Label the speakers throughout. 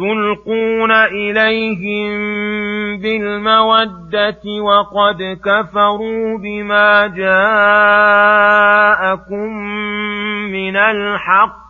Speaker 1: تلقون إليهم بالمودة وقد كفروا بما جاءكم من الحق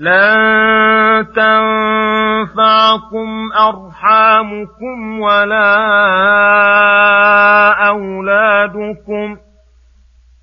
Speaker 1: لن تنفعكم أرحامكم ولا أولادكم.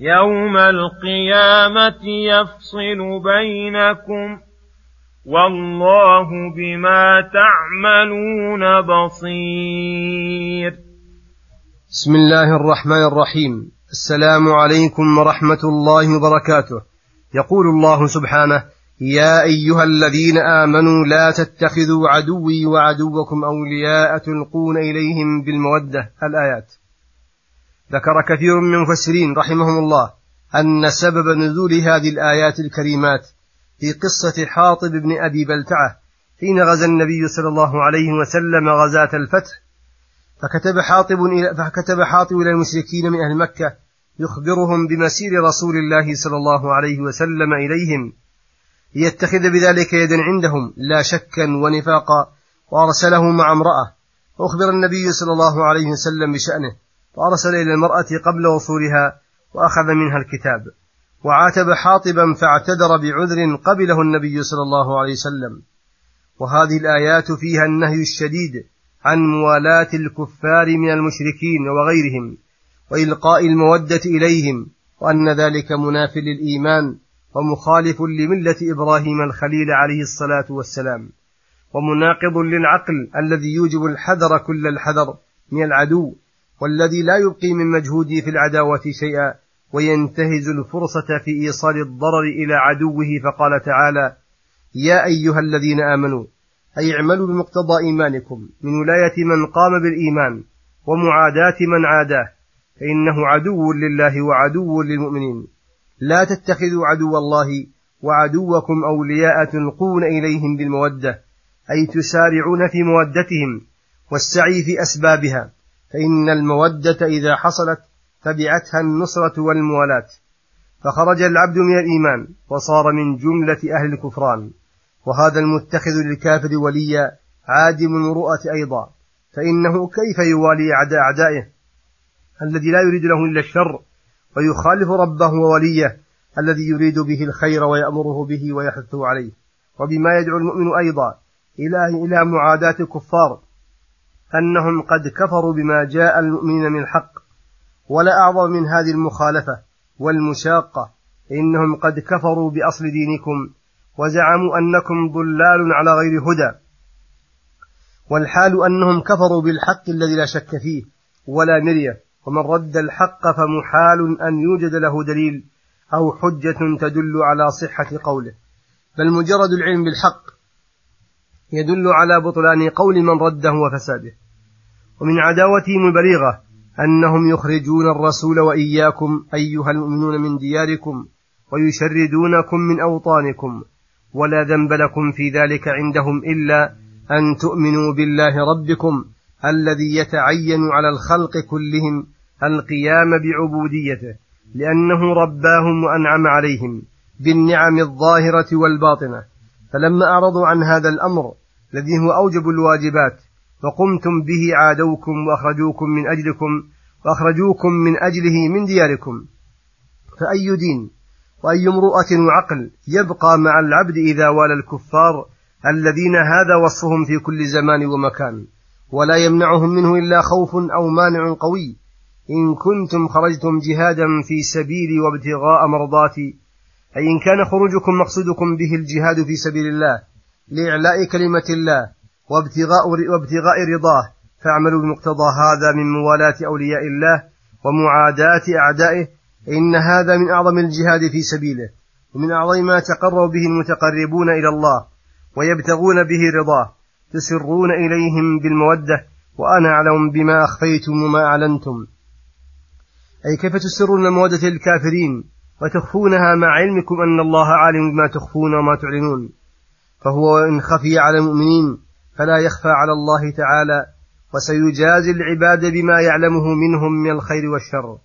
Speaker 1: يوم القيامة يفصل بينكم. والله بما تعملون بصير.
Speaker 2: بسم الله الرحمن الرحيم. السلام عليكم ورحمة الله وبركاته. يقول الله سبحانه يا أيها الذين آمنوا لا تتخذوا عدوي وعدوكم أولياء تلقون إليهم بالمودة. الآيات. ذكر كثير من المفسرين رحمهم الله أن سبب نزول هذه الآيات الكريمات في قصة حاطب بن أبي بلتعة حين غزا النبي صلى الله عليه وسلم غزاة الفتح. فكتب حاطب إلى فكتب حاطب إلى المشركين من أهل مكة يخبرهم بمسير رسول الله صلى الله عليه وسلم إليهم. ليتخذ بذلك يدا عندهم لا شكا ونفاقا وأرسله مع امرأة. فأخبر النبي صلى الله عليه وسلم بشأنه. فأرسل إلى المرأة قبل وصولها وأخذ منها الكتاب. وعاتب حاطبا فاعتذر بعذر قبله النبي صلى الله عليه وسلم. وهذه الآيات فيها النهي الشديد عن موالاة الكفار من المشركين وغيرهم وإلقاء المودة إليهم وأن ذلك مناف للإيمان. ومخالف لملة إبراهيم الخليل عليه الصلاة والسلام ومناقض للعقل الذي يوجب الحذر كل الحذر من العدو والذي لا يبقي من مجهوده في العداوة شيئا وينتهز الفرصة في إيصال الضرر إلى عدوه فقال تعالى يا أيها الذين آمنوا أي اعملوا بمقتضى إيمانكم من ولاية من قام بالإيمان ومعاداة من عاداه فإنه عدو لله وعدو للمؤمنين. لا تتخذوا عدو الله وعدوكم أولياء تلقون إليهم بالمودة أي تسارعون في مودتهم والسعي في أسبابها فإن المودة إذا حصلت تبعتها النصرة والموالاة. فخرج العبد من الإيمان وصار من جملة أهل الكفران وهذا المتخذ للكافر وليا عادم المروءة أيضا فإنه كيف يوالي أعداء أعدائه؟ الذي لا يريد له إلا الشر ويخالف ربه ووليه الذي يريد به الخير ويأمره به ويحثه عليه. وبما يدعو المؤمن أيضا إلى إلى معاداة الكفار أنهم قد كفروا بما جاء المؤمنين من الحق ولا أعظم من هذه المخالفة والمشاقة. إنهم قد كفروا بأصل دينكم وزعموا أنكم ضلال على غير هدى. والحال أنهم كفروا بالحق الذي لا شك فيه ولا مرية. ومن رد الحق فمحال أن يوجد له دليل أو حجة تدل على صحة قوله. بل مجرد العلم بالحق يدل على بطلان قول من رده وفساده. ومن عداوتهم البليغة أنهم يخرجون الرسول وإياكم أيها المؤمنون من دياركم ويشردونكم من أوطانكم. ولا ذنب لكم في ذلك عندهم إلا أن تؤمنوا بالله ربكم الذي يتعين على الخلق كلهم القيام بعبوديته لأنه رباهم وأنعم عليهم بالنعم الظاهرة والباطنة. فلما أعرضوا عن هذا الأمر الذي هو أوجب الواجبات وقمتم به عادوكم وأخرجوكم من أجلكم وأخرجوكم من أجله من دياركم. فأي دين وأي امرؤة وعقل يبقى مع العبد إذا والى الكفار الذين هذا وصفهم في كل زمان ومكان ولا يمنعهم منه إلا خوف أو مانع قوي. إن كنتم خرجتم جهادا في سبيلي وابتغاء مرضاتي أي إن كان خروجكم مقصودكم به الجهاد في سبيل الله لإعلاء كلمة الله وابتغاء, وابتغاء رضاه فاعملوا بمقتضى هذا من موالاة أولياء الله ومعاداة أعدائه إن هذا من أعظم الجهاد في سبيله ومن أعظم ما تقرب به المتقربون إلى الله ويبتغون به رضاه تسرون إليهم بالمودة وأنا أعلم بما أخفيتم وما أعلنتم. أي كيف تسرون المودة للكافرين وتخفونها مع علمكم أن الله عالم بما تخفون وما تعلنون فهو إن خفي على المؤمنين فلا يخفى على الله تعالى وسيجازي العباد بما يعلمه منهم من الخير والشر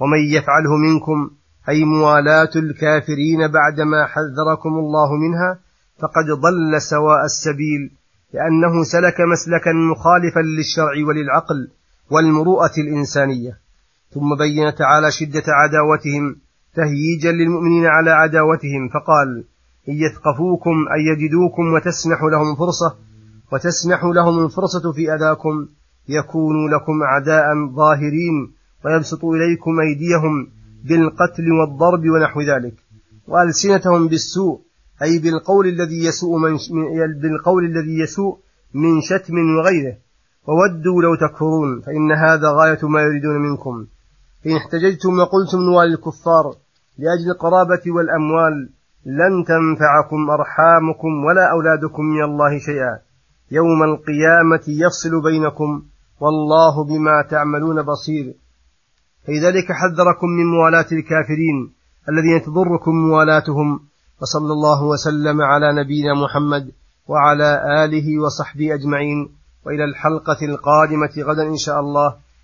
Speaker 2: ومن يفعله منكم أي موالاة الكافرين بعدما حذركم الله منها فقد ضل سواء السبيل لأنه سلك مسلكا مخالفا للشرع وللعقل والمروءة الإنسانية ثم بين تعالى شدة عداوتهم تهييجا للمؤمنين على عداوتهم فقال إن يثقفوكم أن يجدوكم وتسنح لهم فرصة وتسنح لهم الفرصة في أذاكم يكونوا لكم أعداء ظاهرين ويبسطوا إليكم أيديهم بالقتل والضرب ونحو ذلك. وألسنتهم بالسوء أي بالقول الذي يسوء من بالقول الذي يسوء من شتم وغيره. وودوا لو تكفرون فإن هذا غاية ما يريدون منكم. فإن احتججتم وقلتم نوالي الكفار لأجل القرابة والأموال لن تنفعكم أرحامكم ولا أولادكم من الله شيئا. يوم القيامة يفصل بينكم والله بما تعملون بصير. فلذلك حذركم من موالاة الكافرين الذين تضركم موالاتهم. وصلى الله وسلم على نبينا محمد وعلى آله وصحبه أجمعين. وإلى الحلقة القادمة غدا إن شاء الله.